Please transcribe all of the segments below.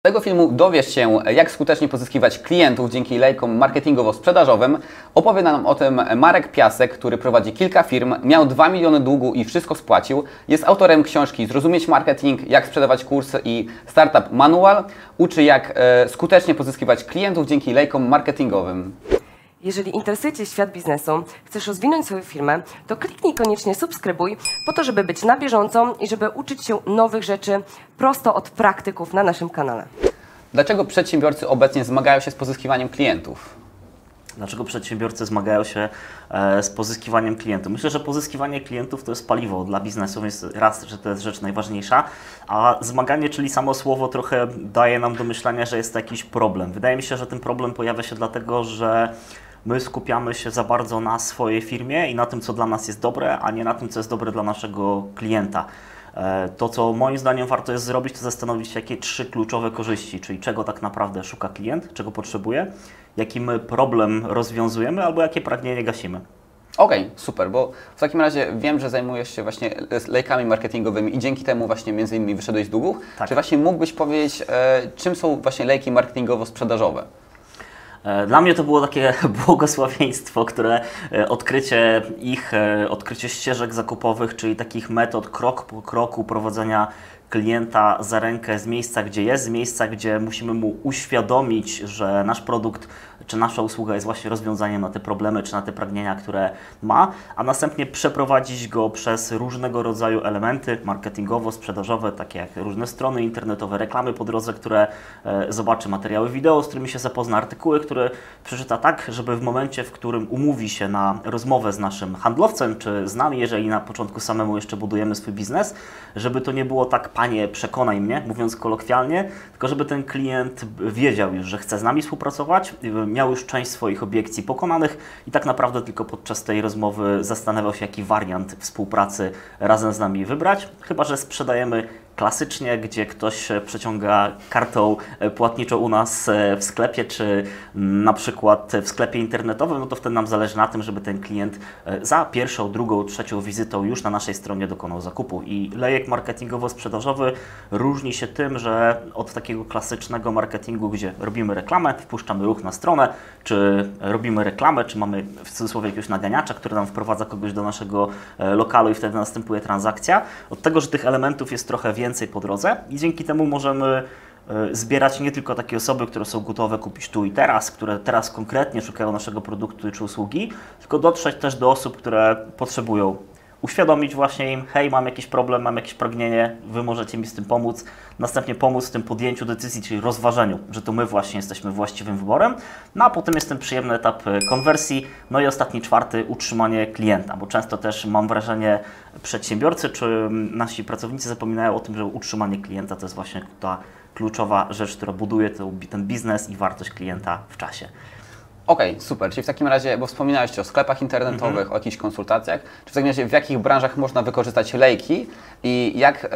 Z tego filmu dowiesz się, jak skutecznie pozyskiwać klientów dzięki lejkom marketingowo-sprzedażowym. Opowie nam o tym Marek Piasek, który prowadzi kilka firm, miał 2 miliony długu i wszystko spłacił. Jest autorem książki Zrozumieć Marketing, jak sprzedawać kursy i Startup Manual. Uczy, jak e, skutecznie pozyskiwać klientów dzięki lejkom marketingowym. Jeżeli interesuje Cię świat biznesu, chcesz rozwinąć swoją firmę, to kliknij koniecznie subskrybuj po to, żeby być na bieżąco i żeby uczyć się nowych rzeczy prosto od praktyków na naszym kanale. Dlaczego przedsiębiorcy obecnie zmagają się z pozyskiwaniem klientów? Dlaczego przedsiębiorcy zmagają się e, z pozyskiwaniem klientów? Myślę, że pozyskiwanie klientów to jest paliwo dla biznesu, więc raz, że to jest rzecz najważniejsza, a zmaganie, czyli samo słowo, trochę daje nam do myślenia, że jest to jakiś problem. Wydaje mi się, że ten problem pojawia się dlatego, że my skupiamy się za bardzo na swojej firmie i na tym, co dla nas jest dobre, a nie na tym, co jest dobre dla naszego klienta. E, to, co moim zdaniem warto jest zrobić, to zastanowić się, jakie trzy kluczowe korzyści, czyli czego tak naprawdę szuka klient, czego potrzebuje, jaki my problem rozwiązujemy albo jakie pragnienie gasimy. Okej, okay, super, bo w takim razie wiem, że zajmujesz się właśnie lejkami marketingowymi i dzięki temu właśnie między innymi wyszedłeś z długów. Tak. Czy właśnie mógłbyś powiedzieć, e, czym są właśnie lejki marketingowo-sprzedażowe? E, dla mnie to było takie błogosławieństwo, które e, odkrycie ich, e, odkrycie ścieżek zakupowych, czyli takich metod krok po kroku prowadzenia klienta za rękę z miejsca, gdzie jest, z miejsca, gdzie musimy mu uświadomić, że nasz produkt czy nasza usługa jest właśnie rozwiązaniem na te problemy, czy na te pragnienia, które ma, a następnie przeprowadzić go przez różnego rodzaju elementy marketingowo-sprzedażowe, takie jak różne strony internetowe, reklamy po drodze, które e, zobaczy, materiały wideo, z którymi się zapozna, artykuły, które przeczyta tak, żeby w momencie, w którym umówi się na rozmowę z naszym handlowcem, czy z nami, jeżeli na początku samemu jeszcze budujemy swój biznes, żeby to nie było tak, panie, przekonaj mnie, mówiąc kolokwialnie, tylko żeby ten klient wiedział już, że chce z nami współpracować, miał już część swoich obiekcji pokonanych i tak naprawdę tylko podczas tej rozmowy zastanawiał się, jaki wariant współpracy razem z nami wybrać. Chyba, że sprzedajemy klasycznie, gdzie ktoś przeciąga kartą e, płatniczą u nas e, w sklepie, czy na przykład w sklepie internetowym, no to wtedy nam zależy na tym, żeby ten klient e, za pierwszą, drugą, trzecią wizytą już na naszej stronie dokonał zakupu. I lejek marketingowo-sprzedażowy różni się tym, że od takiego klasycznego marketingu, gdzie robimy reklamę, wpuszczamy ruch na stronę, czy robimy reklamę, czy mamy w cudzysłowie jakiegoś naganiacza, który nam wprowadza kogoś do naszego lokalu i wtedy następuje transakcja. Od tego, że tych elementów jest trochę więcej, więcej po drodze i dzięki temu możemy e, zbierać nie tylko takie osoby, które są gotowe kupić tu i teraz, które teraz konkretnie szukają naszego produktu czy usługi, tylko dotrzeć też do osób, które potrzebują uświadomić właśnie im, hej, mam jakiś problem, mam jakieś pragnienie, Wy możecie mi z tym pomóc. Następnie pomóc w tym podjęciu decyzji, czyli rozważeniu, że to my właśnie jesteśmy właściwym wyborem. No a potem jest ten przyjemny etap e, konwersji. No i ostatni, czwarty, utrzymanie klienta, bo często też mam wrażenie, przedsiębiorcy czy nasi pracownicy zapominają o tym, że utrzymanie klienta to jest właśnie ta kluczowa rzecz, która buduje ten biznes i wartość klienta w czasie. Okej, okay, super. Czyli w takim razie, bo wspominałeś o sklepach internetowych, mm -hmm. o jakichś konsultacjach, czy w takim razie w jakich branżach można wykorzystać lejki i jak e,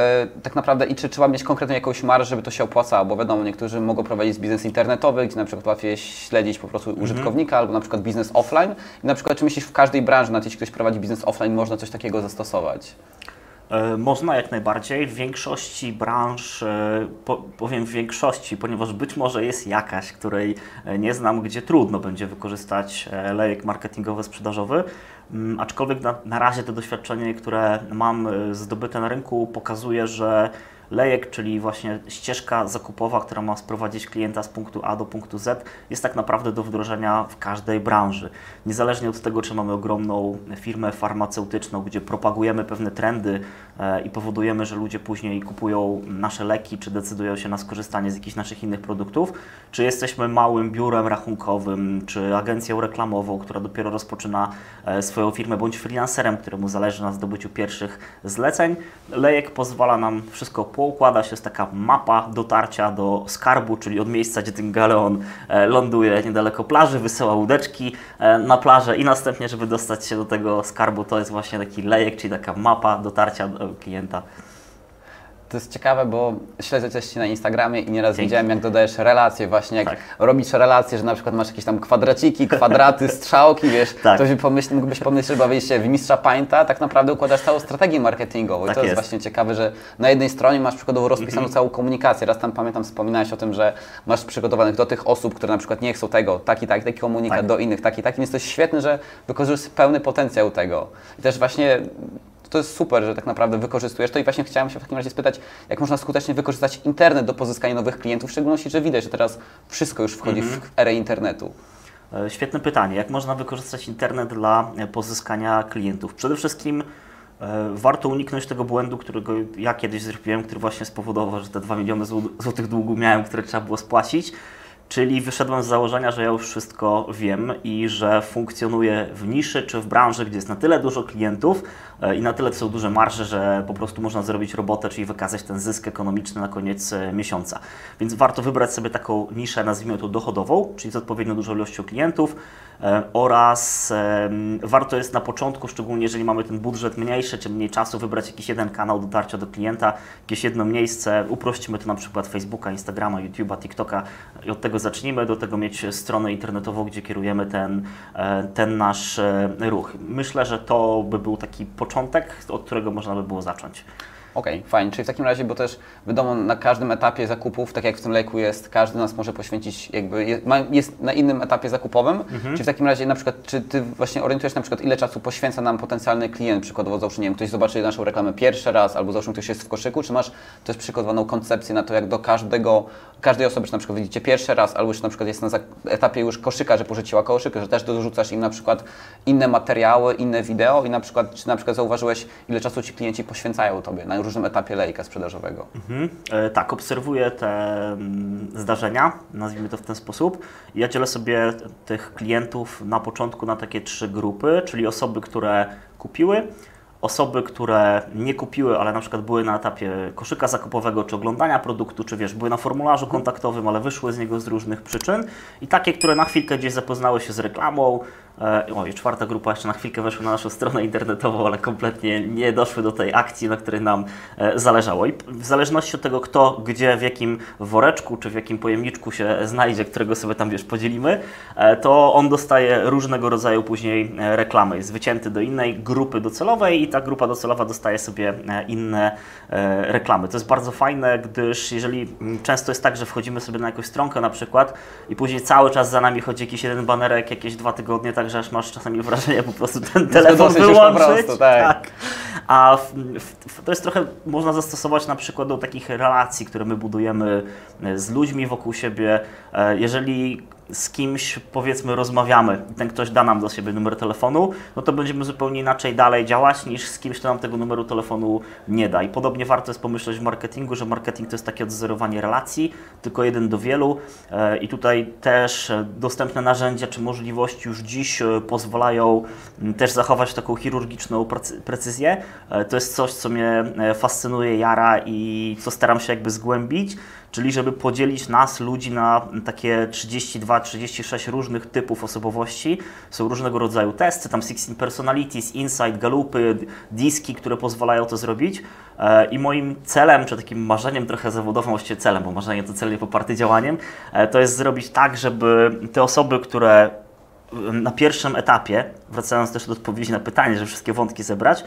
tak naprawdę, i czy trzeba mieć konkretną jakąś marżę, żeby to się opłacało, bo wiadomo, niektórzy mogą prowadzić biznes internetowy, gdzie na przykład łatwiej śledzić po prostu mm -hmm. użytkownika, albo na przykład biznes offline. I na przykład, czy myślisz w każdej branży, nawet jeśli ktoś prowadzi biznes offline, można coś takiego zastosować? E, można jak najbardziej. W większości branż, e, powiem w większości, ponieważ być może jest jakaś, której e, nie znam, gdzie trudno będzie wykorzystać lejek marketingowy-sprzedażowy, mm, aczkolwiek na, na razie to doświadczenie, które mam zdobyte na rynku, pokazuje, że lejek, czyli właśnie ścieżka zakupowa, która ma sprowadzić klienta z punktu A do punktu Z, jest tak naprawdę do wdrożenia w każdej branży. Niezależnie od tego, czy mamy ogromną firmę farmaceutyczną, gdzie propagujemy pewne trendy e, i powodujemy, że ludzie później kupują nasze leki, czy decydują się na skorzystanie z jakichś naszych innych produktów, czy jesteśmy małym biurem rachunkowym, czy agencją reklamową, która dopiero rozpoczyna e, swoją firmę, bądź freelancerem, któremu zależy na zdobyciu pierwszych zleceń. Lejek pozwala nam wszystko poukłada się, jest taka mapa dotarcia do skarbu, czyli od miejsca, gdzie ten galeon e, ląduje niedaleko plaży, wysyła łódeczki e, na plażę i następnie, żeby dostać się do tego skarbu, to jest właśnie taki lejek, czyli taka mapa dotarcia do klienta. To jest ciekawe, bo śledzę Ci na Instagramie i nieraz Dzięki. widziałem, jak dodajesz relacje właśnie, jak Tak. robisz relacje, że na przykład masz jakieś tam kwadraciki, kwadraty, strzałki, wiesz, Tak. to by pomyśl, mógłbyś pomyśleć, że bawisz się w mistrza Painta, tak naprawdę układasz całą strategię marketingową. I Tak to jest. jest. właśnie ciekawe, że na jednej stronie masz przykładowo rozpisaną Mhm. całą komunikację. Raz tam pamiętam, wspominałeś o tym, że masz przygotowanych do tych osób, które na przykład nie chcą tego, taki, taki, taki komunikat, Tak. do innych, taki, taki, więc to jest świetne, że wykorzystujesz pełny potencjał tego. I też właśnie to jest super, że tak naprawdę wykorzystujesz to i właśnie chciałem się w takim razie spytać, jak można skutecznie wykorzystać internet do pozyskania nowych klientów, w szczególności, że widać, że teraz wszystko już wchodzi Mhm. w erę internetu. E, Świetne pytanie. Jak można wykorzystać internet dla e, pozyskania klientów? Przede wszystkim e, warto uniknąć tego błędu, którego ja kiedyś zrobiłem, który właśnie spowodował, że te 2 miliony zł- złotych długu miałem, które trzeba było spłacić. Czyli wyszedłem z założenia, że ja już wszystko wiem i że funkcjonuję w niszy czy w branży, gdzie jest na tyle dużo klientów e, i na tyle są duże marże, że po prostu można zrobić robotę, czyli wykazać ten zysk ekonomiczny na koniec e, miesiąca. Więc warto wybrać sobie taką niszę, nazwijmy to dochodową, czyli z odpowiednio dużą ilością klientów oraz em, warto jest na początku, szczególnie jeżeli mamy ten budżet mniejszy, czy mniej czasu, wybrać jakiś jeden kanał dotarcia do klienta, jakieś jedno miejsce, uprościmy to na przykład Facebooka, Instagrama, YouTube'a, TikToka i od tego zacznijmy, do tego mieć stronę internetową, gdzie kierujemy ten, e, ten nasz e, ruch. Myślę, że to by był taki początek, od którego można by było zacząć. Okej, fajnie. Czyli w takim razie, bo też wiadomo, na każdym etapie zakupów, tak jak w tym lejku jest, każdy nas może poświęcić, jakby jest, na innym etapie zakupowym. Mhm. Czy w takim razie na przykład, czy Ty właśnie orientujesz na przykład, ile czasu poświęca nam potencjalny klient, przykładowo załóżmy, nie wiem, ktoś zobaczy naszą reklamę pierwszy raz, albo załóżmy ktoś jest w koszyku, czy masz też przygotowaną koncepcję na to, jak do każdego, każdej osoby, czy na przykład widzicie pierwszy raz, albo już na przykład jest na etapie już koszyka, że porzuciła koszyk, że też dorzucasz im na przykład inne materiały, inne wideo i na przykład, czy na przykład zauważyłeś, ile czasu ci klienci poświęcają Tobie na różnym etapie lejka sprzedażowego? Mhm. E, Tak, obserwuję te mm, zdarzenia, nazwijmy to w ten sposób. Ja dzielę sobie tych klientów na początku na takie trzy grupy, czyli osoby, które kupiły, osoby, które nie kupiły, ale na przykład były na etapie koszyka zakupowego, czy oglądania produktu, czy wiesz, były na formularzu kontaktowym, ale wyszły z niego z różnych przyczyn i takie, które na chwilkę gdzieś zapoznały się z reklamą, O, i czwarta grupa jeszcze na chwilkę weszła na naszą stronę internetową, ale kompletnie nie doszły do tej akcji, na której nam e, zależało. I w zależności od tego, kto, gdzie, w jakim woreczku czy w jakim pojemniczku się znajdzie, którego sobie tam wiesz, podzielimy, e, to on dostaje różnego rodzaju później e, reklamy. Jest wycięty do innej grupy docelowej i ta grupa docelowa dostaje sobie e, inne e, reklamy. To jest bardzo fajne, gdyż jeżeli często jest tak, że wchodzimy sobie na jakąś stronkę na przykład i później cały czas za nami chodzi jakiś jeden banerek, jakieś dwa tygodnie, także aż masz czasami wrażenie po prostu ten telefon wyłączyć. prostu, tak. A w, w, to jest trochę, można zastosować na przykład do takich relacji, które my budujemy e, z ludźmi wokół siebie. E, Jeżeli z kimś powiedzmy rozmawiamy i ten ktoś da nam do siebie numer telefonu, no to będziemy zupełnie inaczej dalej działać niż z kimś, kto nam tego numeru telefonu nie da. I podobnie warto jest pomyśleć w marketingu, że marketing to jest takie odzorowanie relacji, tylko jeden do wielu E, i tutaj też e, dostępne narzędzia czy możliwości już dziś e, pozwalają też zachować taką chirurgiczną precy- precyzję. To jest coś, co mnie fascynuje, jara i co staram się jakby zgłębić, czyli żeby podzielić nas, ludzi, na takie 32-36 różnych typów osobowości. Są różnego rodzaju testy, tam 16 Personalities, Insight, Galupy, diski, które pozwalają to zrobić. E, I moim celem, czy takim marzeniem trochę zawodowym, właściwie celem, bo marzenie to cel nie poparty działaniem, e, to jest zrobić tak, żeby te osoby, które na pierwszym etapie, wracając też do odpowiedzi na pytanie, żeby wszystkie wątki zebrać,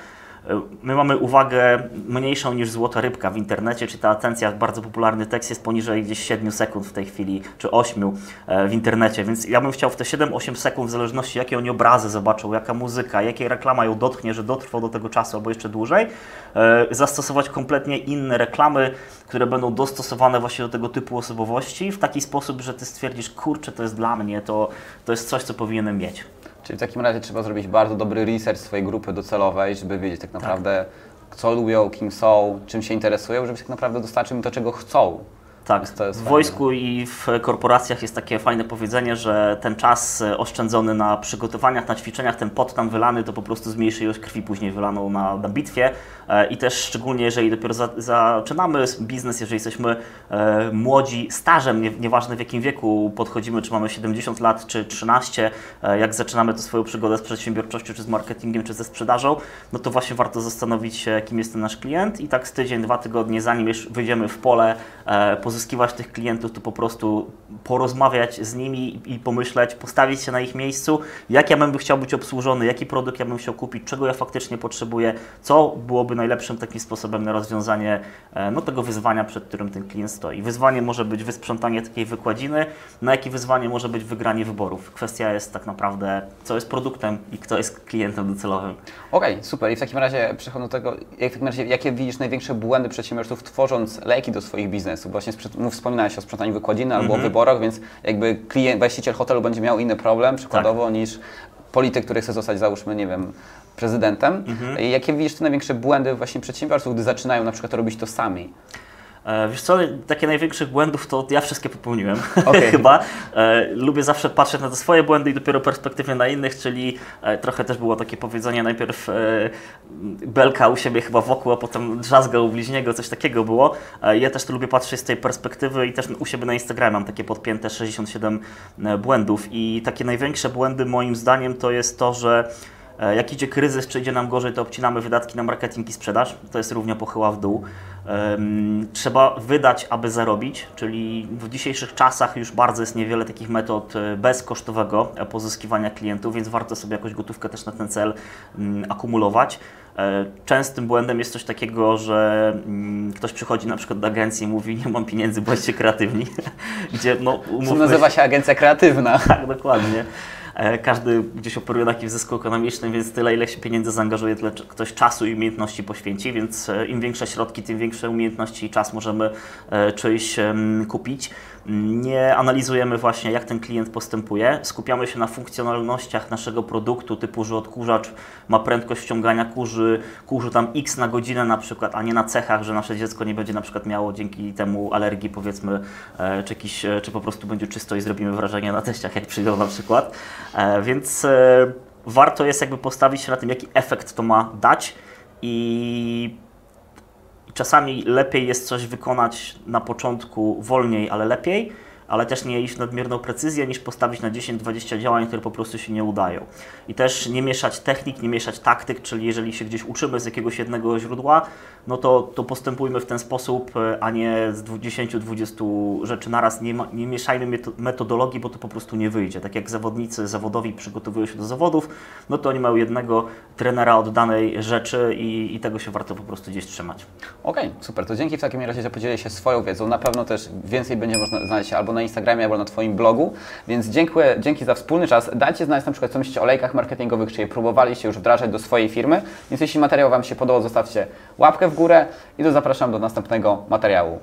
My mamy uwagę mniejszą niż złota rybka w internecie, czy ta atencja, bardzo popularny tekst jest poniżej gdzieś 7 sekund w tej chwili, czy 8 e, w internecie, więc ja bym chciał w te 7-8 sekund, w zależności jakie oni obrazy zobaczą, jaka muzyka, jakiej reklama ją dotknie, że dotrwał do tego czasu albo jeszcze dłużej, e, zastosować kompletnie inne reklamy, które będą dostosowane właśnie do tego typu osobowości w taki sposób, że Ty stwierdzisz, kurczę, to jest dla mnie, to, to jest coś, co powinienem mieć. Czyli w takim razie trzeba zrobić bardzo dobry research swojej grupy docelowej, żeby wiedzieć tak naprawdę, co lubią, kim są, czym się interesują, żeby tak naprawdę dostarczyć im to, czego chcą. Tak, w fajne. wojsku i w korporacjach jest takie fajne powiedzenie, że ten czas e, oszczędzony na przygotowaniach, na ćwiczeniach, ten pot tam wylany, to po prostu zmniejszy ilość krwi później wylaną na, na bitwie E, i też szczególnie jeżeli dopiero za, zaczynamy biznes, jeżeli jesteśmy e, młodzi, stażem, nie, nieważne w jakim wieku podchodzimy, czy mamy 70 lat, czy 13, e, jak zaczynamy to swoją przygodę z przedsiębiorczością, czy z marketingiem, czy ze sprzedażą, no to właśnie warto zastanowić się, kim jest ten nasz klient i tak z tydzień, dwa tygodnie, zanim już wyjdziemy w pole, e, pozyskiwać tych klientów, to po prostu porozmawiać z nimi i pomyśleć, postawić się na ich miejscu, jak ja bym chciał być obsłużony, jaki produkt ja bym chciał kupić, czego ja faktycznie potrzebuję, co byłoby najlepszym takim sposobem na rozwiązanie e, no, tego wyzwania, przed którym ten klient stoi. Wyzwanie może być wysprzątanie takiej wykładziny, na jakie wyzwanie może być wygranie wyborów. Kwestia jest tak naprawdę, co jest produktem i kto jest klientem docelowym. Okej, super. I w takim razie przechodząc do tego, jak w takim razie, jakie widzisz największe błędy przedsiębiorców tworząc lejki do swoich biznesów? Właśnie sprzed- mów, wspominałeś o sprzątaniu wykładziny albo o wyborach, więc jakby klient, właściciel hotelu będzie miał inny problem przykładowo niż polityk, który chce zostać załóżmy, nie wiem, prezydentem. I jakie widzisz te największe błędy właśnie przedsiębiorców, gdy zaczynają na przykład robić to sami? E, Wiesz co, takie największych błędów to ja wszystkie popełniłem Okej. chyba. E, lubię zawsze patrzeć na te swoje błędy i dopiero perspektywnie na innych, czyli e, trochę też było takie powiedzenie najpierw belka u siebie chyba wokół, a potem drzazga u bliźniego, coś takiego było. Ja też to lubię patrzeć z tej perspektywy i też u siebie na Instagramie mam takie podpięte 67 błędów i takie największe błędy moim zdaniem to jest to, że Jak idzie kryzys, czy idzie nam gorzej, to obcinamy wydatki na marketing i sprzedaż. To jest równia pochyła w dół. Trzeba wydać, aby zarobić, czyli w dzisiejszych czasach już bardzo jest niewiele takich metod e, bezkosztowego e, pozyskiwania klientów, więc warto sobie jakąś gotówkę też na ten cel mm, akumulować. E, Częstym błędem jest coś takiego, że mm, ktoś przychodzi na przykład do agencji i mówi, nie mam pieniędzy, bądźcie kreatywni, gdzie no Co umówmy nazywa się agencja kreatywna. tak, dokładnie. E, Każdy gdzieś operuje takim zysku ekonomicznym, więc tyle, ile się pieniędzy zaangażuje, tyle ktoś czasu i umiejętności poświęci, więc e, im większe środki, tym większe umiejętności i czas możemy e, czyjś kupić. Nie analizujemy właśnie, jak ten klient postępuje. Skupiamy się na funkcjonalnościach naszego produktu, typu, że odkurzacz ma prędkość wciągania kurzy, kurzy tam x na godzinę na przykład, a nie na cechach, że nasze dziecko nie będzie na przykład miało dzięki temu alergii powiedzmy, e, czy, jakiś, e, czy po prostu będzie czysto i zrobimy wrażenie na teściach, jak przyjdą na przykład. E, Więc warto jest jakby postawić się na tym, jaki efekt to ma dać i czasami lepiej jest coś wykonać na początku wolniej, ale lepiej, ale też nie iść w nadmierną precyzję, niż postawić na 10-20 działań, które po prostu się nie udają. I też nie mieszać technik, nie mieszać taktyk, czyli jeżeli się gdzieś uczymy z jakiegoś jednego źródła, no to, to postępujmy w ten sposób, e, a nie z 10-20 rzeczy naraz. Nie, nie mieszajmy meto- metodologii, bo to po prostu nie wyjdzie. Tak jak zawodnicy zawodowi przygotowują się do zawodów, no to oni mają jednego trenera od danej rzeczy i, i tego się warto po prostu gdzieś trzymać. Okej, super. To dzięki w takim razie, że podzieliłeś się swoją wiedzą. Na pewno też więcej będzie można znaleźć albo na Instagramie, albo na Twoim blogu. Więc dziękuję, dzięki za wspólny czas. Dajcie znać na przykład, co myślicie o lejkach marketingowych, czy je próbowaliście już wdrażać do swojej firmy. Więc jeśli materiał Wam się podobał, zostawcie łapkę w górę i do zapraszam do następnego materiału.